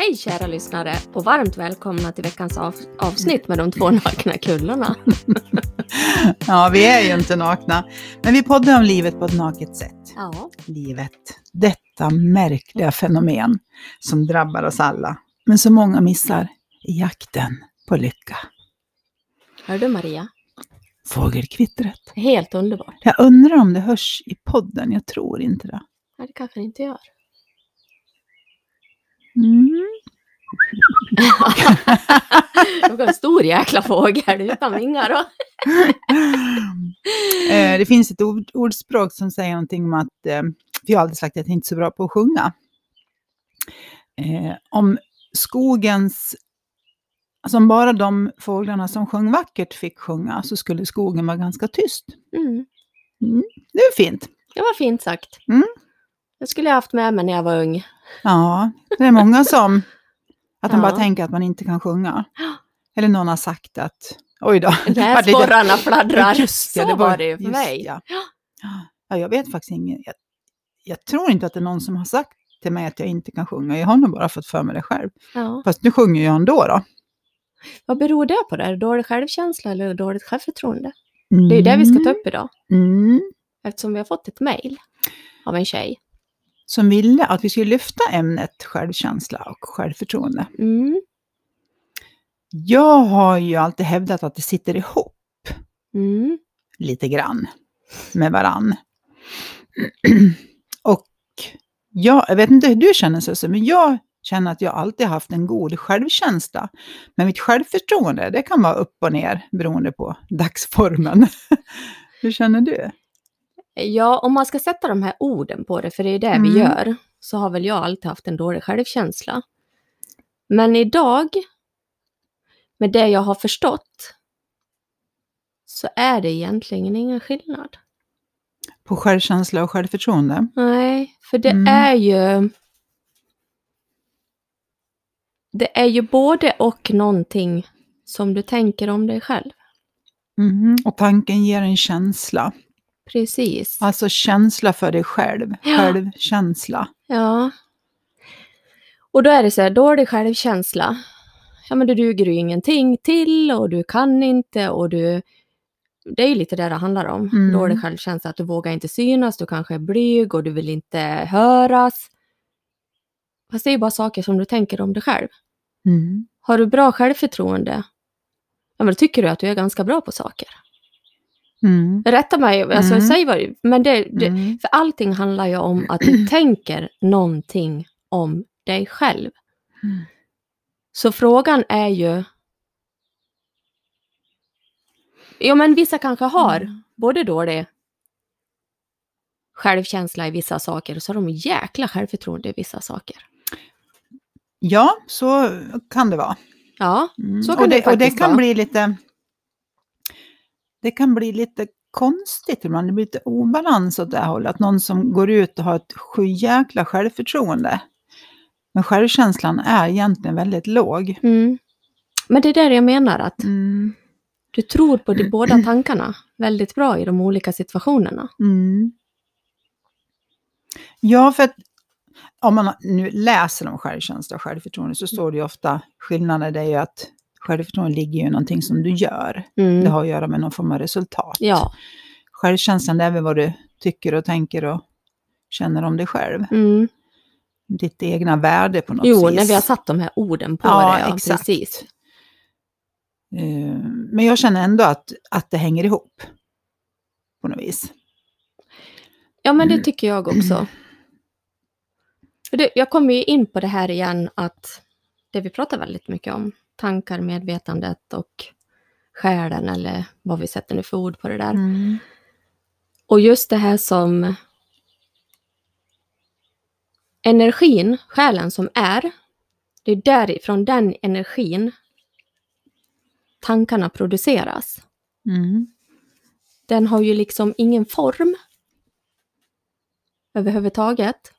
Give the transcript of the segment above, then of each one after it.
Hej kära lyssnare och varmt välkomna till veckans av avsnitt med de två nakna kullorna. Ja, vi är ju inte nakna, men vi poddar om livet på ett naket sätt. Ja, Livet, detta märkliga fenomen som drabbar oss alla, men som många missar i jakten på lycka. hör du Maria? Fågelkvittret. Helt underbart. Jag undrar om det hörs i podden, jag tror inte det. Nej, det kanske det inte gör. Mm. En stor jäkla fågel utan vingar. Och... Eh, det finns ett ord, ordspråk som säger någonting om att, eh, för jag har aldrig sagt att jag inte är så bra på att sjunga. Eh, om skogens, alltså om bara de fåglarna som sjöng vackert fick sjunga så skulle skogen vara ganska tyst. Mm, Det är fint. det var fint sagt. Mm. Det skulle jag haft med mig när jag var ung. Ja, det är många som, att de Ja. bara tänker att man inte kan sjunga. Eller någon har sagt att, oj då. det Näsborrarna fladdrar. Just det, Så det var det ju för mig. Ja. Ja, jag vet faktiskt inget. Jag, jag tror inte att det är någon som har sagt till mig att jag inte kan sjunga. Jag har nog bara fått för mig det själv. Ja. Fast nu sjunger jag ändå då. Vad beror det på? Där? Dålig självkänsla eller dåligt självförtroende? Det är ju det vi ska ta upp idag. Mm. Eftersom vi har fått ett mejl av en tjej. Som ville att vi skulle lyfta ämnet självkänsla och självförtroende. Mm. Jag har ju alltid hävdat att det sitter ihop Mm. lite grann med varann. och jag, jag vet inte hur du känner sig, men jag känner att jag alltid haft en god självkänsla. Men mitt självförtroende, det kan vara upp och ner beroende på dagsformen. hur känner du? Ja, om man ska sätta de här orden på det, för det är det Mm. vi gör, så har väl jag alltid haft en dålig självkänsla. Men idag, med det jag har förstått, så är det egentligen ingen skillnad. På självkänsla och självförtroende? Nej, för det Mm. är ju... Det är ju både och någonting som du tänker om dig själv. Mhm. Och tanken ger en känsla. Precis. Alltså känsla för dig själv. Ja. Självkänsla. Ja. Och då är det så här, dålig självkänsla. Ja, men du duger ju ingenting till och du kan inte och du... Det är ju lite det det handlar om. Mm. Dålig självkänsla, att du vågar inte synas, du kanske är blyg och du vill inte höras. Fast det är ju bara saker som du tänker om dig själv. Mm. Har du bra självförtroende, ja men då tycker du att du är ganska bra på saker. Mm. Rätta mig, alltså Mm. säg vad du... Men det, det, Mm. för allting handlar ju om att du tänker någonting om dig själv. Mm. Så frågan är ju... Jo, men vissa kanske har Mm. både dålig självkänsla i vissa saker och så har de jäkla självförtroende i vissa saker. Ja, så kan det vara. Ja, Mm. Så kan och det det, och det faktiskt kan vara. bli lite... Det kan bli lite konstigt ibland. Det blir lite obalans åt det här hållet. Att någon som går ut och har ett sjujäkla självförtroende. Men självkänslan är egentligen väldigt låg. mm. men det är där jag menar att Mm. du tror på de båda tankarna väldigt bra i de olika situationerna. Mm. Ja, för att om man nu läser om självkänsla och självförtroende så står det ju ofta skillnaden är ju att självförtroende ligger ju i någonting som du gör. Mm. Det har att göra med någon form av resultat. Ja. Självkänslan är väl vad du tycker och tänker och känner om dig själv. Mm. Ditt egna värde på något Jo, vis. när vi har satt de här orden på Ja, det. Ja, exakt. Precis. Eh, Men jag känner ändå att, att det hänger ihop. På något vis. Ja, men Mm. det tycker jag också. För det, jag kommer ju in på det här igen att det vi pratar väldigt mycket om, tankar, medvetandet och själen eller vad vi sätter nu för ord på det där. Mm. Och just det här som energin, själen som är, det är därifrån den energin tankarna produceras. Mm. Den har ju liksom ingen form överhuvudtaget.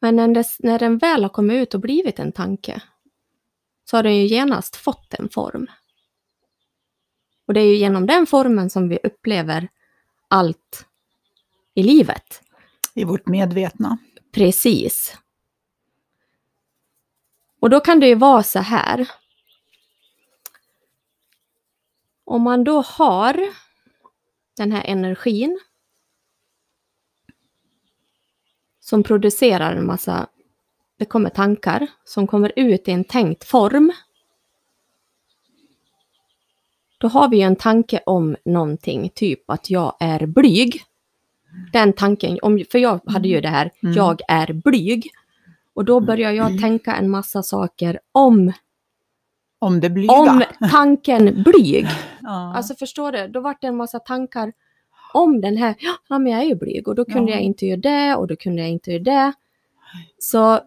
Men när, dess, när den väl har kommit ut och blivit en tanke så har den ju genast fått en form. Och det är ju genom den formen som vi upplever allt i livet. I vårt medvetna. Precis. Och då kan det ju vara så här. Om man då har den här energin som producerar en massa, det kommer tankar som kommer ut i en tänkt form. Då har vi ju en tanke om någonting, typ att jag är blyg. Den tanken, om, för jag hade ju det här, Mm. jag är blyg. Och då börjar jag tänka en massa saker om, Om det blyga. om tanken blyg. ja. Alltså förstår du? Då vart det en massa tankar om den här, ja men jag är ju blyg och då kunde Ja. jag inte göra det och då kunde jag inte göra det. Så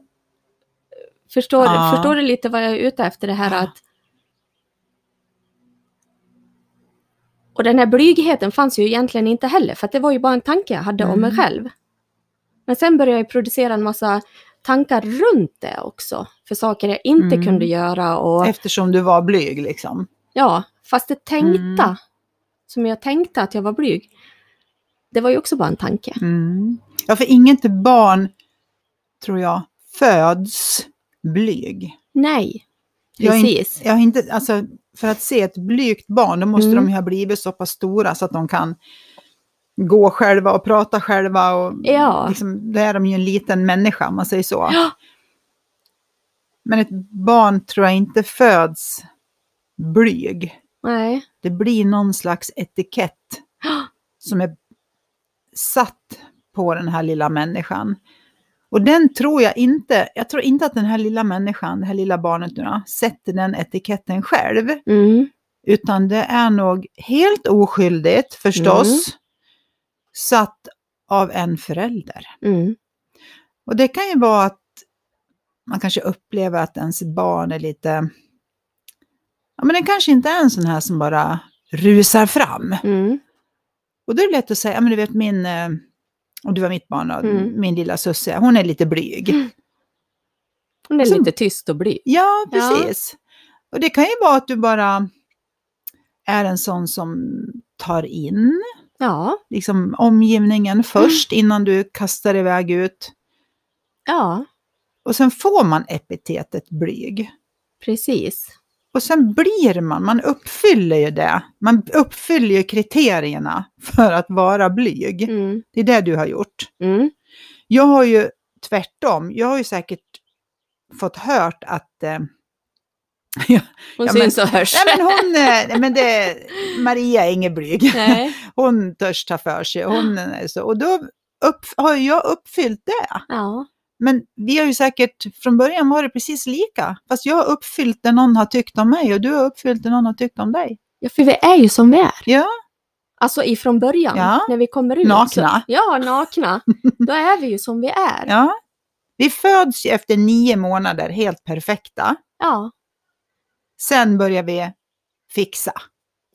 förstår, Ja. förstår du lite vad jag är ute efter det här att Och den här blygheten fanns ju egentligen inte heller för det var ju bara en tanke jag hade om mig Mm. själv. Men sen började jag producera en massa tankar runt det också. För saker jag inte Mm. kunde göra och Eftersom du var blyg liksom. Ja, fast det tänkta, Mm. som jag tänkte att jag var blyg, det var ju också bara en tanke. Mm. Ja, för inget barn, tror jag, föds blyg. Nej, Jag precis. Jag har inte, alltså, för att se ett blygt barn, då måste Mm. de ha blivit så pass stora så att de kan gå själva och prata själva. Och Ja. liksom, då är de ju en liten människa, om man säger så. Ja. Men ett barn tror jag inte föds blyg. Nej. Det blir någon slags etikett som är satt på den här lilla människan. Och den tror jag inte, jag tror inte att den här lilla människan, det här lilla barnet nu då, sätter den etiketten själv. Mm. Utan det är nog helt oskyldigt förstås, Mm. satt av en förälder. Mm. Och det kan ju vara att man kanske upplever att ens barn är lite, ja men den kanske inte är en sån här som bara rusar fram. Mm. Och då är det lätt att säga, ja men du vet min, om du var mitt barn då, Mm. min lilla Susse, hon är lite blyg. Hon är Som- lite tyst och blyg. Ja, Ja. precis. Och det kan ju vara att du bara är en sån som tar in Ja, liksom, omgivningen först innan du kastar iväg ut. ja, Och sen får man epitetet blyg. precis. Och sen blir man, man uppfyller ju det. Man uppfyller ju kriterierna för att vara blyg. Mm. Det är det du har gjort. Mm. Jag har ju tvärtom, jag har ju säkert fått hört att eh, Hon Ja, syns och hörs. Nej, men hon, eh, men det, Maria är ingen blyg. Nej. Hon törs ta för sig. Hon, är så, och då upp, har jag uppfyllt det. Ja, Men vi har ju säkert, från början var det precis lika. Fast jag har uppfyllt det någon har tyckt om mig och du har uppfyllt det någon har tyckt om dig. ja, för vi är ju som vi är. Ja, Alltså ifrån början, Ja. när vi kommer ut. Nakna. Så, ja, nakna. Då är vi ju som vi är. ja. Vi föds ju efter nio månader helt perfekta. ja. Sen börjar vi fixa.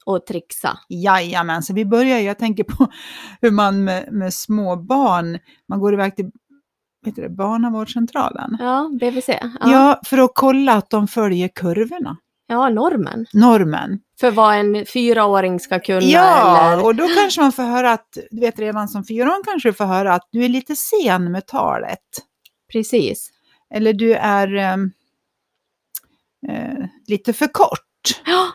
Och trixa. Jajamän, så vi börjar ju, jag tänker på hur man med, med små barn, man går iväg till vet du barnavårdscentralen. Ja, BVC. Ja. Ja. för att kolla att de följer kurvorna, ja, normen. normen. För vad en fyraåring ska kunna. Ja, eller... och då kanske man får höra att, du vet redan som fyraåring kanske du får höra att du är lite sen med talet. Precis. Eller du är ehm, eh, lite för kort Ja,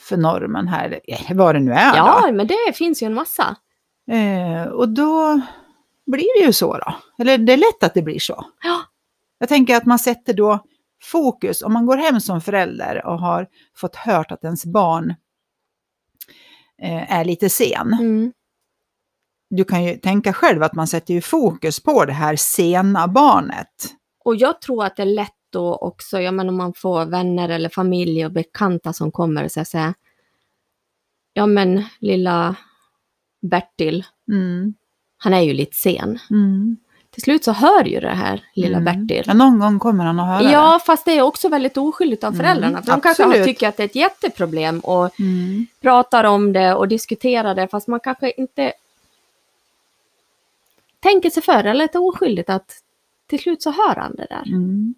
för normen här, vad det nu är ja då. men det finns ju en massa. Eh, och då blir det ju så då. Eller det är lätt att det blir så. Ja. Jag tänker att man sätter då fokus, om man går hem som förälder och har fått hört att ens barn eh, är lite sen. Mm. Du kan ju tänka själv att man sätter ju fokus på det här sena barnet. Och jag tror att det är lätt då också, ja men om man får vänner eller familj och bekanta som kommer och säger ja men lilla Bertil, Mm. Han är ju lite sen. Mm. Till slut så hör ju det här lilla Mm. Bertil. Ja, någon gång kommer han att höra Ja, fast det är också väldigt oskyldigt av Mm, föräldrarna. För de kanske tycker att det är ett jätteproblem och det. Mm. pratar om det och diskuterar det, fast man kanske inte tänker sig för. Eller lite oskyldigt att till slut så hör han det där. Mm.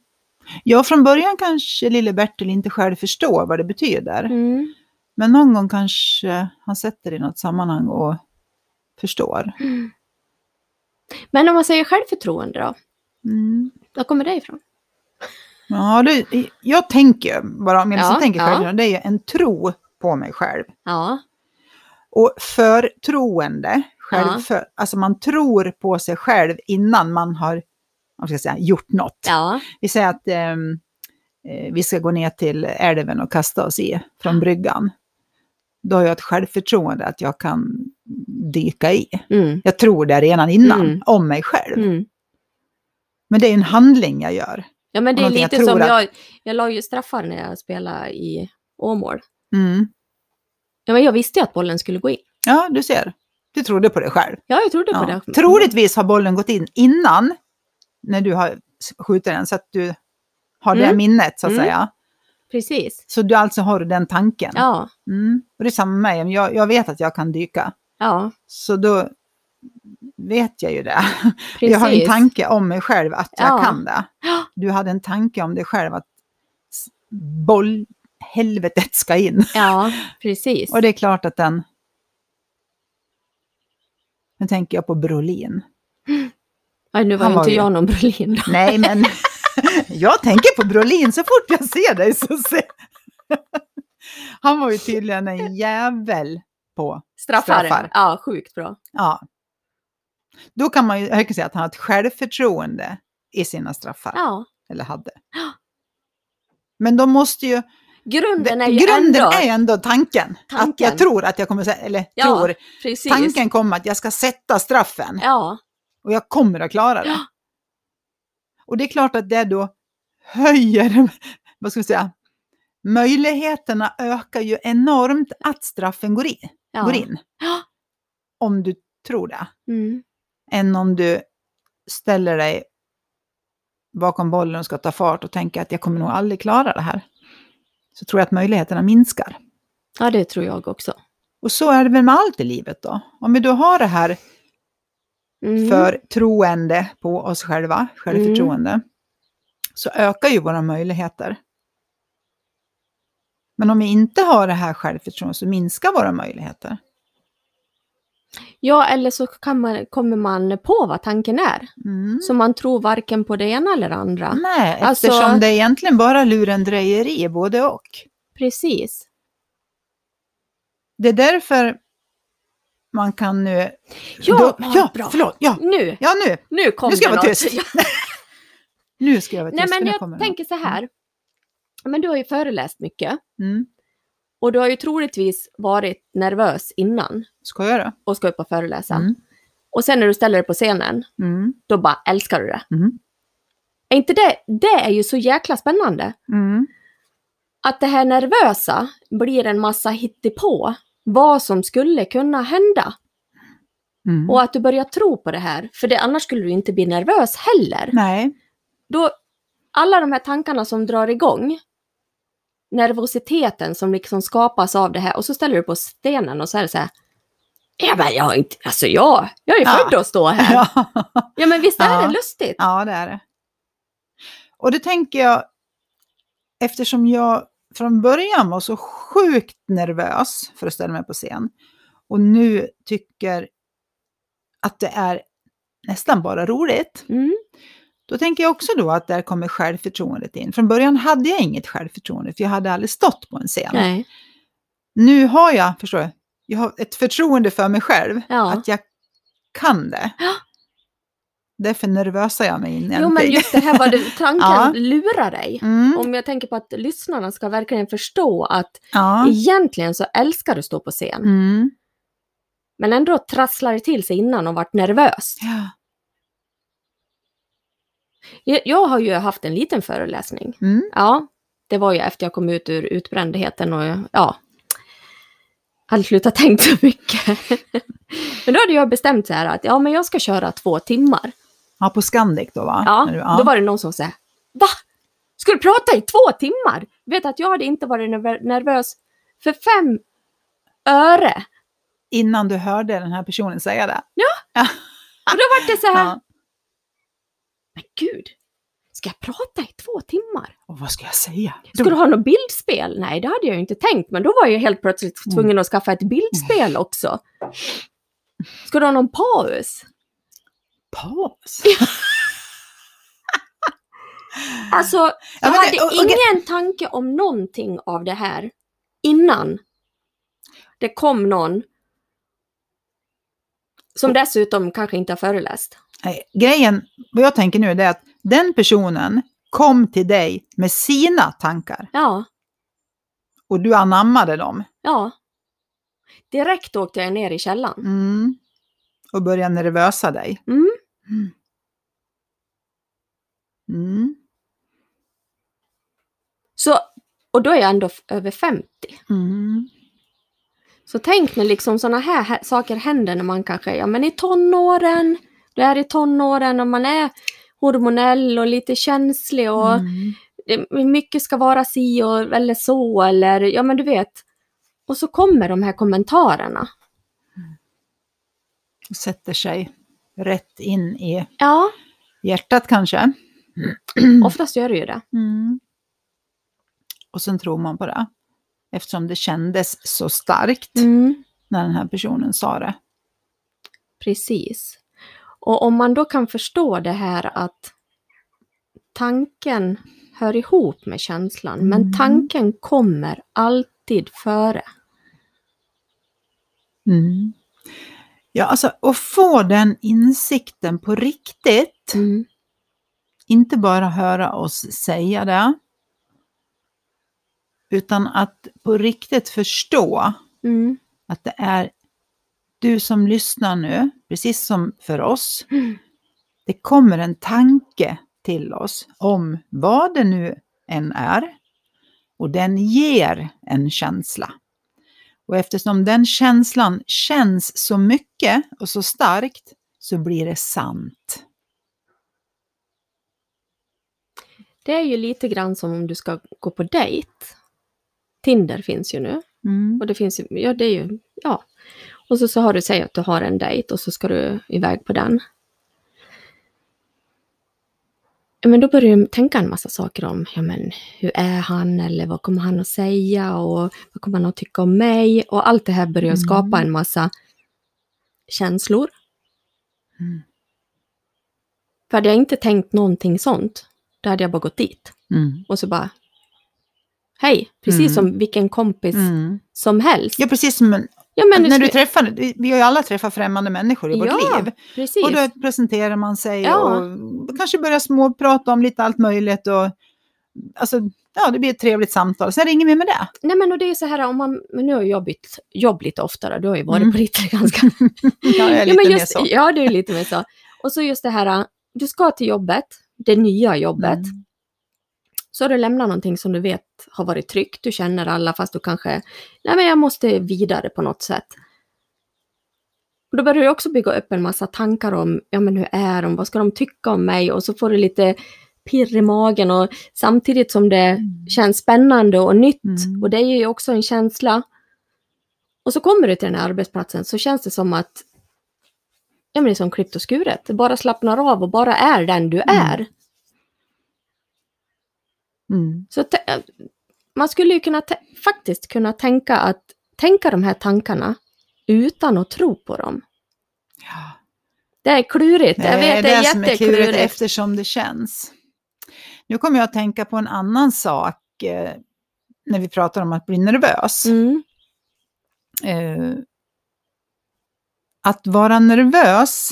Ja, från början kanske lille Bertil inte själv förstår vad det betyder. Mm. Men någon gång kanske han sätter det i något sammanhang och förstår. Men om man säger självförtroende då? Mm. Var kommer det ifrån? Ja, det, jag tänker bara, om jag liksom Ja, tänker ja. själv, det är en tro på mig själv. Ja, Och förtroende, självför, alltså man tror på sig själv innan man har vad ska säga, gjort något. ja, Vi säger att ehm, eh, vi ska gå ner till älven och kasta oss i från bryggan. Då har jag ett självförtroende att jag kan dyka i. mm, Jag tror det redan innan, Mm. om mig själv. mm. Men det är en handling jag gör. Ja, men det är jag lite tror som att- jag, jag la ju straffar när jag spelade i Åmål. Mm. Ja, men jag visste ju att bollen skulle gå in. Ja, du ser. Du trodde på det själv. Ja, jag trodde på Ja. det. Troligtvis har bollen gått in innan, när du har skjutit den, så att du har det Mm. minnet, så att Mm. säga. Precis. Så du alltså har den tanken. Ja, Mm. Och det är samma med mig, jag, jag vet att jag kan dyka. ja, Så då vet jag ju det. precis. Jag har en tanke om mig själv att jag Ja. kan det. Du hade en tanke om dig själv att s- bollhelvetet ska in. Ja, precis. Och det är klart att den... Nu tänker jag på Brolin. Nej, nu var ju var inte ju- jag någon Brolin då. Nej, men jag tänker på Brolin så fort jag ser dig. Så ser... Han var ju tydligen en jävel på... Straffar. Straffar. Ja, sjukt bra. Ja. Då kan man ju jag kan säga att han har ett självförtroende i sina straffar. Ja. Eller hade. Men de måste ju... Grunden är ju grunden ändå... är ändå tanken. Att Tanken. jag tror att jag kommer eller Ja, tror, Precis. tanken kommer att jag ska sätta straffen. Ja, Och jag kommer att klara det. Ja. Och det är klart att det då höjer, vad ska vi säga, möjligheterna ökar ju enormt att straffen går, i, ja. går in. Om du tror det. Mm. Än om du ställer dig bakom bollen och ska ta fart och tänker att jag kommer nog aldrig klara det här. Så tror jag att möjligheterna minskar. ja, det tror jag också. Och så är det väl med allt i livet då. Om vi då har det här Mm. för troende på oss själva, självförtroende, så ökar ju våra möjligheter. Men om vi inte har det här självförtroendet så minskar våra möjligheter. Ja, eller så man, kommer man på vad tanken är. Mm. Så man tror varken på det ena eller det andra. Nej, Alltså- eftersom det är egentligen bara lurendrejeri, både och. Precis. Det är därför man kan nu... Ja, då, ja, bra. förlåt. Ja, Nu, ja nu. nu kommer Nu ska jag det vara något. tyst. Nu ska jag vara tyst. Nej, men jag tänker så här. Men du har ju föreläst mycket. något. Mm. Och du har ju troligtvis varit nervös innan Skojar du? och ska upp och föreläsa. Mm. Och sen när du ställer dig på scenen, Mm. då bara älskar du det. Mm. Är inte det, det är ju så jäkla spännande. Mm. Att det här nervösa blir en massa hittepå. Vad som skulle kunna hända. Mm. Och att du börjar tro på det här. För det, annars skulle du inte bli nervös heller. Nej. Då, alla de här tankarna som drar igång, nervositeten som liksom skapas av det här, och så ställer du på stenen och så är det så här, ja men jag inte, alltså jag, jag är Ja. född att stå här. Ja, Ja. men visst är Ja. det lustigt? ja, det är det. Och det tänker jag, eftersom jag från början var så sjukt nervös för att ställa mig på scen och nu tycker att det är nästan bara roligt, Mm. då tänker jag också då att där kommer självförtroendet in. Från början hade jag inget självförtroende, för jag hade aldrig stått på en scen. Nej. Nu har jag, förstår du, jag har ett förtroende för mig själv, Ja. att jag kan det. Ja. Därför nervösar jag mig in Jo men just det här vad du, tanken Ja. lurar dig. Mm, Om jag tänker på att lyssnarna ska verkligen förstå att ja. egentligen så älskar du att stå på scen. Mm. Men ändå trasslar det till sig innan och varit nervös. Ja. Jag, jag har ju haft en liten föreläsning. Mm. Ja, det var ju efter jag kom ut ur utbrändheten och ja, hade slutat tänkt så mycket. men då hade jag bestämt så här att ja, men jag ska köra två timmar. Ja, på Scandic då va? Ja, du- då var det någon som sa va? Ska du prata i två timmar? Vet att jag hade inte varit nerv- nervös för fem öre. Innan du hörde den här personen säga det. Och då var det så här, Ja. men gud, ska jag prata i två timmar? Och vad ska jag säga? Ska du ha något bildspel? Nej, det hade jag ju inte tänkt, men då var jag helt plötsligt tvungen att skaffa ett bildspel också. Ska du ha någon paus? Paus? Alltså, jag men det- hade och- och- ingen tanke om någonting av det här innan det kom någon som dessutom kanske inte har föreläst. Nej, grejen, vad jag tänker nu är att den personen kom till dig med sina tankar Ja, och du anammade dem. ja. Direkt åkte jag ner i källan. Mm. Och började nervösa dig. Mm. Mm. Så, och då är jag ändå över 50. Mm. Så tänk när liksom sådana här hä- saker händer när man kanske, ja men i tonåren, du är i tonåren och man är hormonell och lite känslig och Mm. mycket ska vara si och eller så eller ja men du vet. Och så kommer de här kommentarerna. Och sätter sig rätt in i Ja, hjärtat kanske. oftast gör det ju det. Mm. Och sen tror man på det. Eftersom det kändes så starkt Mm, när den här personen sa det. precis. Och om man då kan förstå det här att tanken hör ihop med känslan, Mm. men tanken kommer alltid före. Mm. Ja, alltså att få den insikten på riktigt, Mm. inte bara höra oss säga det, utan att på riktigt förstå Mm. att det är du som lyssnar nu, precis som för oss, Mm. det kommer en tanke till oss om vad det nu än är och den ger en känsla. Och eftersom den känslan känns så mycket och så starkt så blir det sant. Det är ju lite grann som om du ska gå på dejt. Tinder finns ju nu. Mm. Och det finns ju, ja det är ju, ja. Och så, så har du, säg att du har en dejt och så ska du iväg på den. Ja, Men då börjar du tänka en massa saker om, ja men hur är han eller vad kommer han att säga och vad kommer han att tycka om mig? Och allt det här börjar Mm. skapa en massa känslor. Mm. För hade jag inte tänkt någonting sånt, då hade jag bara gått dit. Mm. Och så bara, hej, precis Mm. som vilken kompis Mm. som helst. Ja, precis som en, Ja, men när du träffar, vi vi har ju alla träffat främmande människor i vårt Ja, liv. precis. Och då presenterar man sig Ja. och kanske börjar småprata om lite allt möjligt. Och, alltså, ja, det blir ett trevligt samtal. Sen inget mer med det. Nej men och det är så här om man, men nu har jag bytt jobb lite oftare, du har ju varit Mm. på ditt ganska... Jag är ja, lite mer just, så. ja, det är lite mer så. Och så just det här, du ska till jobbet, det nya jobbet, Mm. Så har du lämnat någonting som du vet har varit tryggt, du känner alla fast du kanske, nej men jag måste vidare på något sätt. Och då börjar du också bygga upp en massa tankar om, ja men hur är de, vad ska de tycka om mig? Och så får du lite pirr i magen och samtidigt som det Mm. känns spännande och nytt, Mm. och det är ju också en känsla. Och så kommer du till den här arbetsplatsen så känns det som att, ja men det är som klippt och skuret, det bara slappnar av och bara är den du Mm. är. Mm. Så man skulle ju kunna faktiskt kunna tänka att tänka de här tankarna utan att tro på dem. Ja. Det är klurigt, jag vet det är, som är klurigt jätteklurigt. eftersom det känns. Nu kommer jag att tänka på en annan sak eh, när vi pratar om att bli nervös. Mm, Eh, att vara nervös,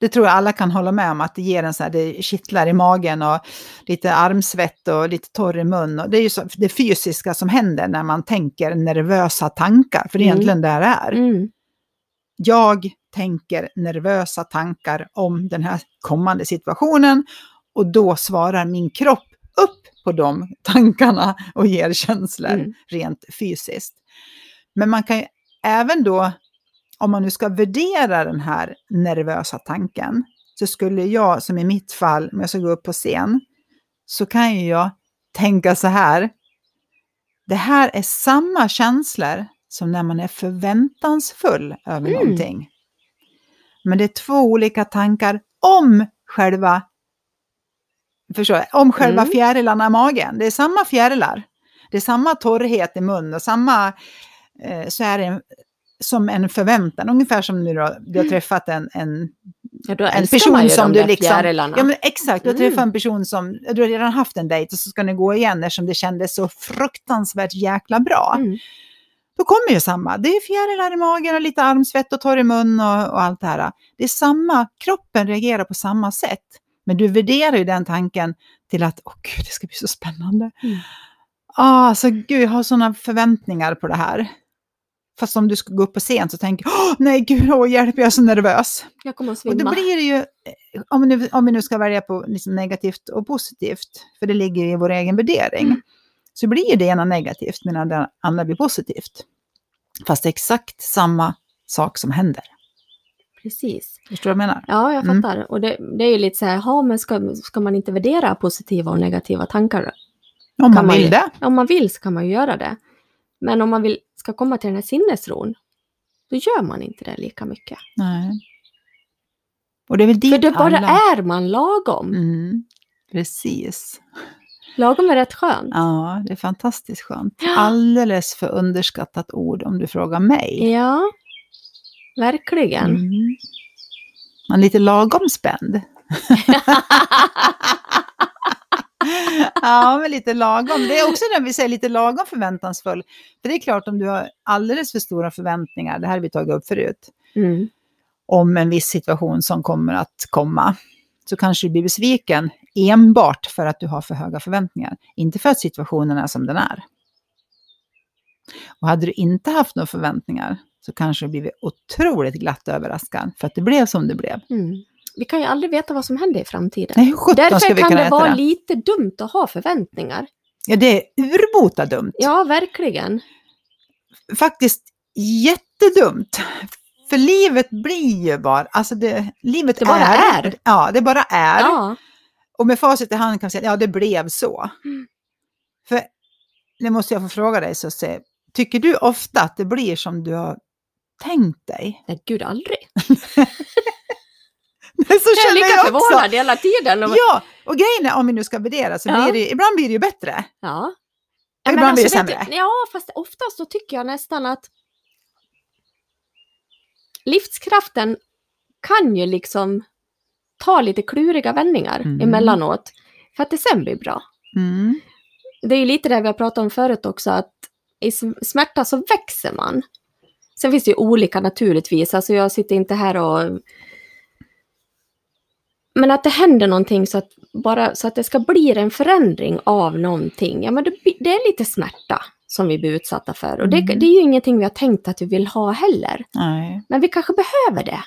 det tror jag alla kan hålla med om, att det ger en så här, det kittlar i magen och lite armsvett och lite torr i mun. Och det är ju så, det fysiska som händer när man tänker nervösa tankar, för det är Mm. egentligen det det är. mm, Jag tänker nervösa tankar om den här kommande situationen och då svarar min kropp upp på de tankarna och ger känslor Mm. rent fysiskt. Men man kan ju även då, om man nu ska värdera den här nervösa tanken, så skulle jag, som i mitt fall, om jag ska gå upp på scen, så kan ju jag tänka så här. Det här är samma känslor som när man är förväntansfull över Mm. någonting. Men det är två olika tankar om själva, förstår om själva Mm. fjärilarna i magen. Det är samma fjärilar. Det är samma torrhet i mun och samma, eh, så är det som en förväntan. Ungefär som nu då, du har träffat en, en Ja, då en person som du liksom- fjärilarna. Ja men exakt, du har Mm. träffat en person som, du har redan haft en dejt och så ska ni gå igen eftersom det kändes så fruktansvärt jäkla bra. Mm. Då kommer ju samma, det är fjärilar i magen och lite armsvett och torr i mun och, och allt det här. Det är samma, kroppen reagerar på samma sätt. Men du värderar ju den tanken till att, åh gud, det ska bli så spännande. Mm. Ah, alltså gud, jag har sådana förväntningar på det här. Fast om du ska gå upp på scen så tänker åh nej gud, åh, hjälp, jag är så nervös. Jag kommer att Och då svimma. blir det ju, eh, om vi nu, om vi nu ska välja på liksom negativt och positivt, för det ligger i vår egen värdering, Mm. så blir ju det ena negativt medan det andra blir positivt. Fast det är exakt samma sak som händer. Precis. Förstår du vad jag menar? Ja, jag Mm. fattar. Och det, det är ju lite så här, ja, men ska, ska man inte värdera positiva och negativa tankar? Om man man vill ju. det. Om man vill så kan man ju göra det. Men om man vill, ska komma till den här sinnesron, då gör man inte det lika mycket. Nej. Och det är väl dit För det bara alla... är man lagom. Mm, precis. Lagom är rätt skönt. Ja, det är fantastiskt skönt. Alldeles för underskattat ord om du frågar mig. Ja, verkligen. Mm. Man är lite lagom spänd. ja, men lite lagom. Det är också när vi säger lite lagom förväntansfull. För det är klart om du har alldeles för stora förväntningar, det här har vi tagit upp förut, Mm. om en viss situation som kommer att komma, så kanske du blir besviken enbart för att du har för höga förväntningar. Inte för att situationen är som den är. Och hade du inte haft några förväntningar så kanske du blivit otroligt glatt överraskad för att det blev som det blev. Mm. Vi kan ju aldrig veta vad som händer i framtiden. Nej, Därför kan det vara det? lite dumt att ha förväntningar. Ja, det är urbota dumt. Ja, verkligen. Faktiskt jättedumt. För livet blir ju bara, alltså det, livet Det bara är. Ja, det bara är. Ja. Och med facit i hand kan vi säga, ja det blev så. Mm. För, nu måste jag få fråga dig, så se, tycker du ofta att det blir som du har tänkt dig? Nej, gud aldrig. så Jag är lika jag förvånad hela tiden. Och- Ja, och grejen är, om vi nu ska värdera, så Ja. blir det, ibland blir det ju bättre. Ja. Ibland blir det vet sämre. du- Ja, fast oftast så tycker jag nästan att livskraften kan ju liksom ta lite kluriga vändningar Mm. emellanåt för att det sen blir bra. Mm. Det är ju lite det vi har pratat om förut också, att i sm- smärta så växer man. Sen finns det ju olika naturligtvis, alltså jag sitter inte här och... Men att det händer någonting så att, bara, så att det ska bli en förändring av någonting, ja men det, det är lite smärta som vi blir utsatta för. Och det, Mm. det är ju ingenting vi har tänkt att vi vill ha heller. Nej. Men vi kanske behöver det.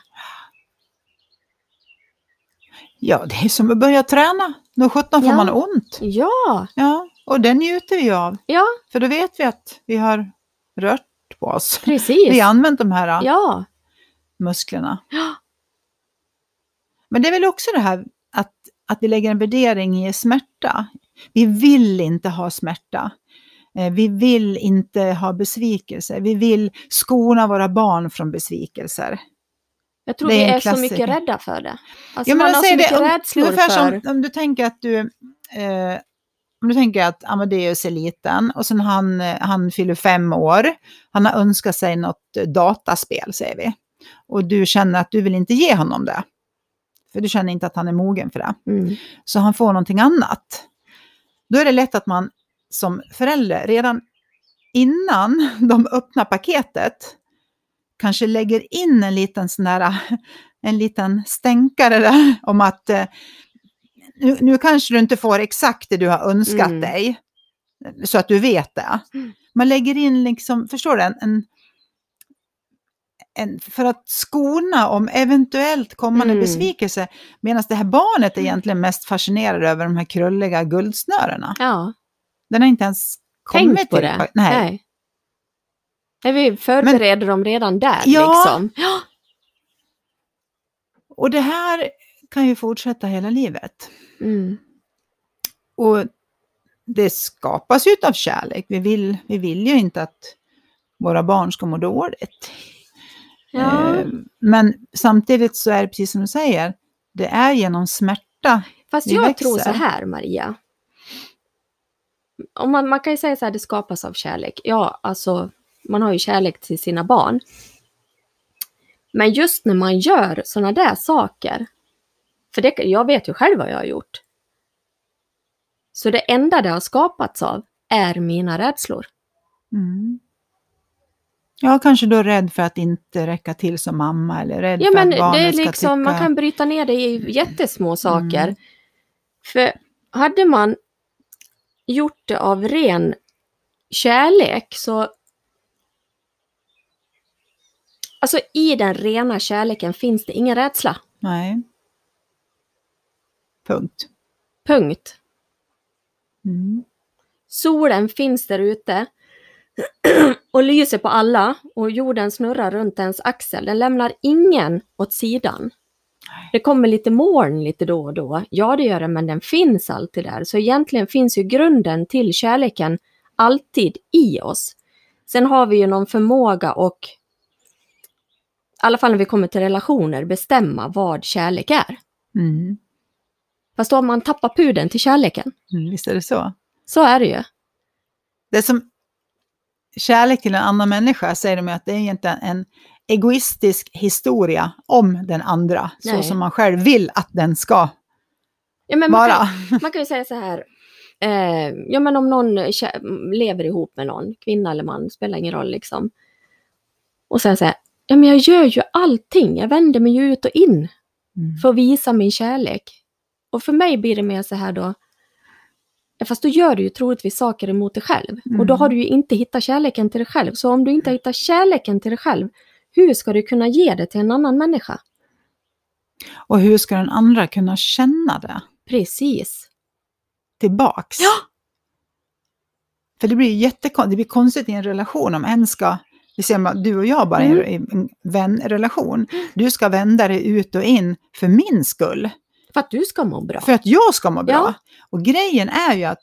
Ja, det är som att börja träna. Då sjutton får Ja. man ont. Ja, Ja, och det njuter vi av. ja, För då vet vi att vi har rört på oss. precis. Vi har använt de här Ja, musklerna. Ja. Men det är väl också det här att, att vi lägger en värdering i smärta. Vi vill inte ha smärta. Eh, Vi vill inte ha besvikelse. Vi vill skona våra barn från besvikelser. jag tror Det är vi en är så mycket rädda för det. Alltså Ja, man jag har så mycket det, om- rädslor ungefär för... som om du tänker att du, eh, om du tänker att Amadeus är liten och sen han, han fyller fem år. Han har önskat sig något dataspel, säger vi. Och du känner att du vill inte ge honom det. För du känner inte att han är mogen för det. Mm. Så han får någonting annat. Då är det lätt att man som förälder redan innan de öppnar paketet kanske lägger in en liten sån där, en liten stänkare där om att eh, nu, nu kanske du inte får exakt det du har önskat Mm. dig, så att du vet det. Mm. Man lägger in liksom, förstår du, en, en, en, för att skona om eventuellt kommande Mm. besvikelse, medan det här barnet är egentligen mest fascinerad över de här krulliga guldsnörena. Ja, Den har inte ens kommit tänk på till. det. Nej. Nej. Nej, vi förbereder dem redan där Ja. liksom. Ja. Och det här kan ju fortsätta hela livet. Mm. Och det skapas ju av kärlek. Vi vill, vi vill ju inte att våra barn ska må dåligt. Ja. Eh, Men samtidigt så är det precis som du säger, det är genom smärta. Fast vi jag växer. tror så här, Maria. Om man, man kan ju säga så här, det skapas av kärlek. Ja, alltså, man har ju kärlek till sina barn. Men just när man gör sådana där saker, för det, jag vet ju själv vad jag har gjort. Så det enda det har skapats av är mina rädslor. Mm. Ja, kanske då rädd för att inte räcka till som mamma eller rädd Ja, för men att barnen det är ska liksom, tycka... man kan bryta ner det i jättesmå saker. Mm. För hade man gjort det av ren kärlek så... Alltså i den rena kärleken finns det ingen rädsla. Nej. Punkt. Punkt. Mm. Solen finns där ute och lyser på alla och jorden snurrar runt ens axel. Den lämnar ingen åt sidan. Det kommer lite moln lite då och då. Ja, det gör det, men den finns alltid där. Så egentligen finns ju grunden till kärleken alltid i oss. Sen har vi ju någon förmåga och i alla fall när vi kommer till relationer, bestämma vad kärlek är. Mm. Fast då har man tappat pudeln till kärleken. Mm, visst är det så. Så är det ju. Det som kärlek till en annan människa säger de att det är egentligen en egoistisk historia om den andra. Så Nej. som man själv vill att den ska Ja, men man, vara. kan, man kan ju säga så här. Eh, ja, men om någon lever ihop med någon, kvinna eller man, spelar ingen roll liksom. Och sen säger ja men jag gör ju allting, jag vänder mig ju ut och in Mm. för att visa min kärlek. Och för mig blir det mer så här då, fast då gör du ju troligtvis saker emot dig själv. Och då Mm. har du ju inte hittat kärleken till dig själv. Så om du inte hittar kärleken till dig själv, hur ska du kunna ge det till en annan människa? Och hur ska den andra kunna känna det Precis. tillbaks? Ja. För det blir jättekonstigt, det blir konstigt i en relation om en ska, vi ser du och jag bara Mm. i en vänrelation, du ska vända dig ut och in för min skull. För att du ska må bra. För att jag ska må bra. Ja. Och grejen är ju att,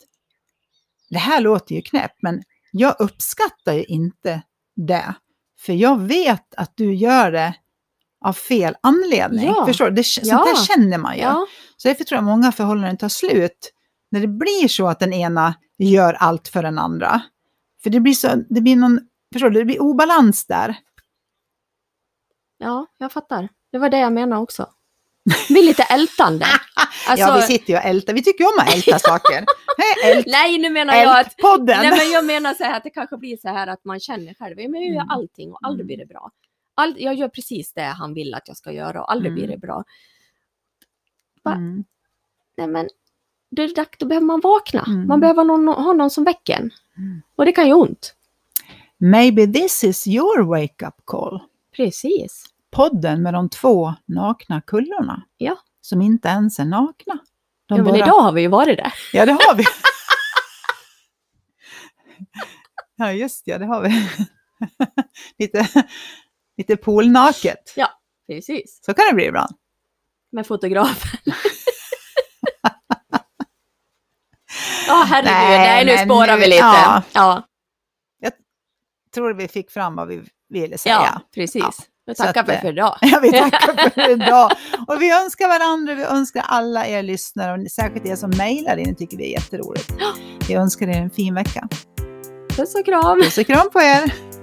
det här låter ju knäppt, men jag uppskattar ju inte det. För jag vet att du gör det av fel anledning. Ja. Förstår du? Det, sånt Ja. där känner man ju. Ja, Så därför tror jag många förhållanden tar slut när det blir så att den ena gör allt för den andra. För det blir så, det blir någon, förstår du, det blir obalans där. ja, jag fattar. Det var det jag menade också. Det blir lite ältande. Alltså, ja, vi sitter ju och ältar, vi tycker ju om att älta saker. Ält, nej, nu menar jag att ältpodden! Nej, men jag menar så här att det kanske blir så här att man känner själv, men jag gör Mm. allting och aldrig Mm. blir det bra. All, jag gör precis det han vill att jag ska göra och aldrig Mm. blir det bra. va? Mm. Nej, men då, är det dags, då behöver man vakna. Mm. Man behöver någon, ha någon som väcker en. Mm. Och det kan ju ont. Maybe this is your wake-up call. Precis. Podden med de två nakna kullorna. Ja. Som inte ens är nakna. De Ja, men bara- idag har vi ju varit där. Ja, det har vi. ja, just ja, det har vi. lite, lite poolnaket. Precis. Så kan det bli ibland. Med fotografen. Ja, herregud. Nej, Nej, nu men spårar nu- vi lite. ja. Ja, Tror vi fick fram vad vi ville säga. ja precis. Ja. Så tackar att, för eh, för idag. Ja, vi tackar för idag. Och vi önskar varandra, vi önskar alla er lyssnare och särskilt er som mejlar in, tycker vi är jätteroligt. Vi önskar er en fin vecka. Puss och kram. Puss och kram på er!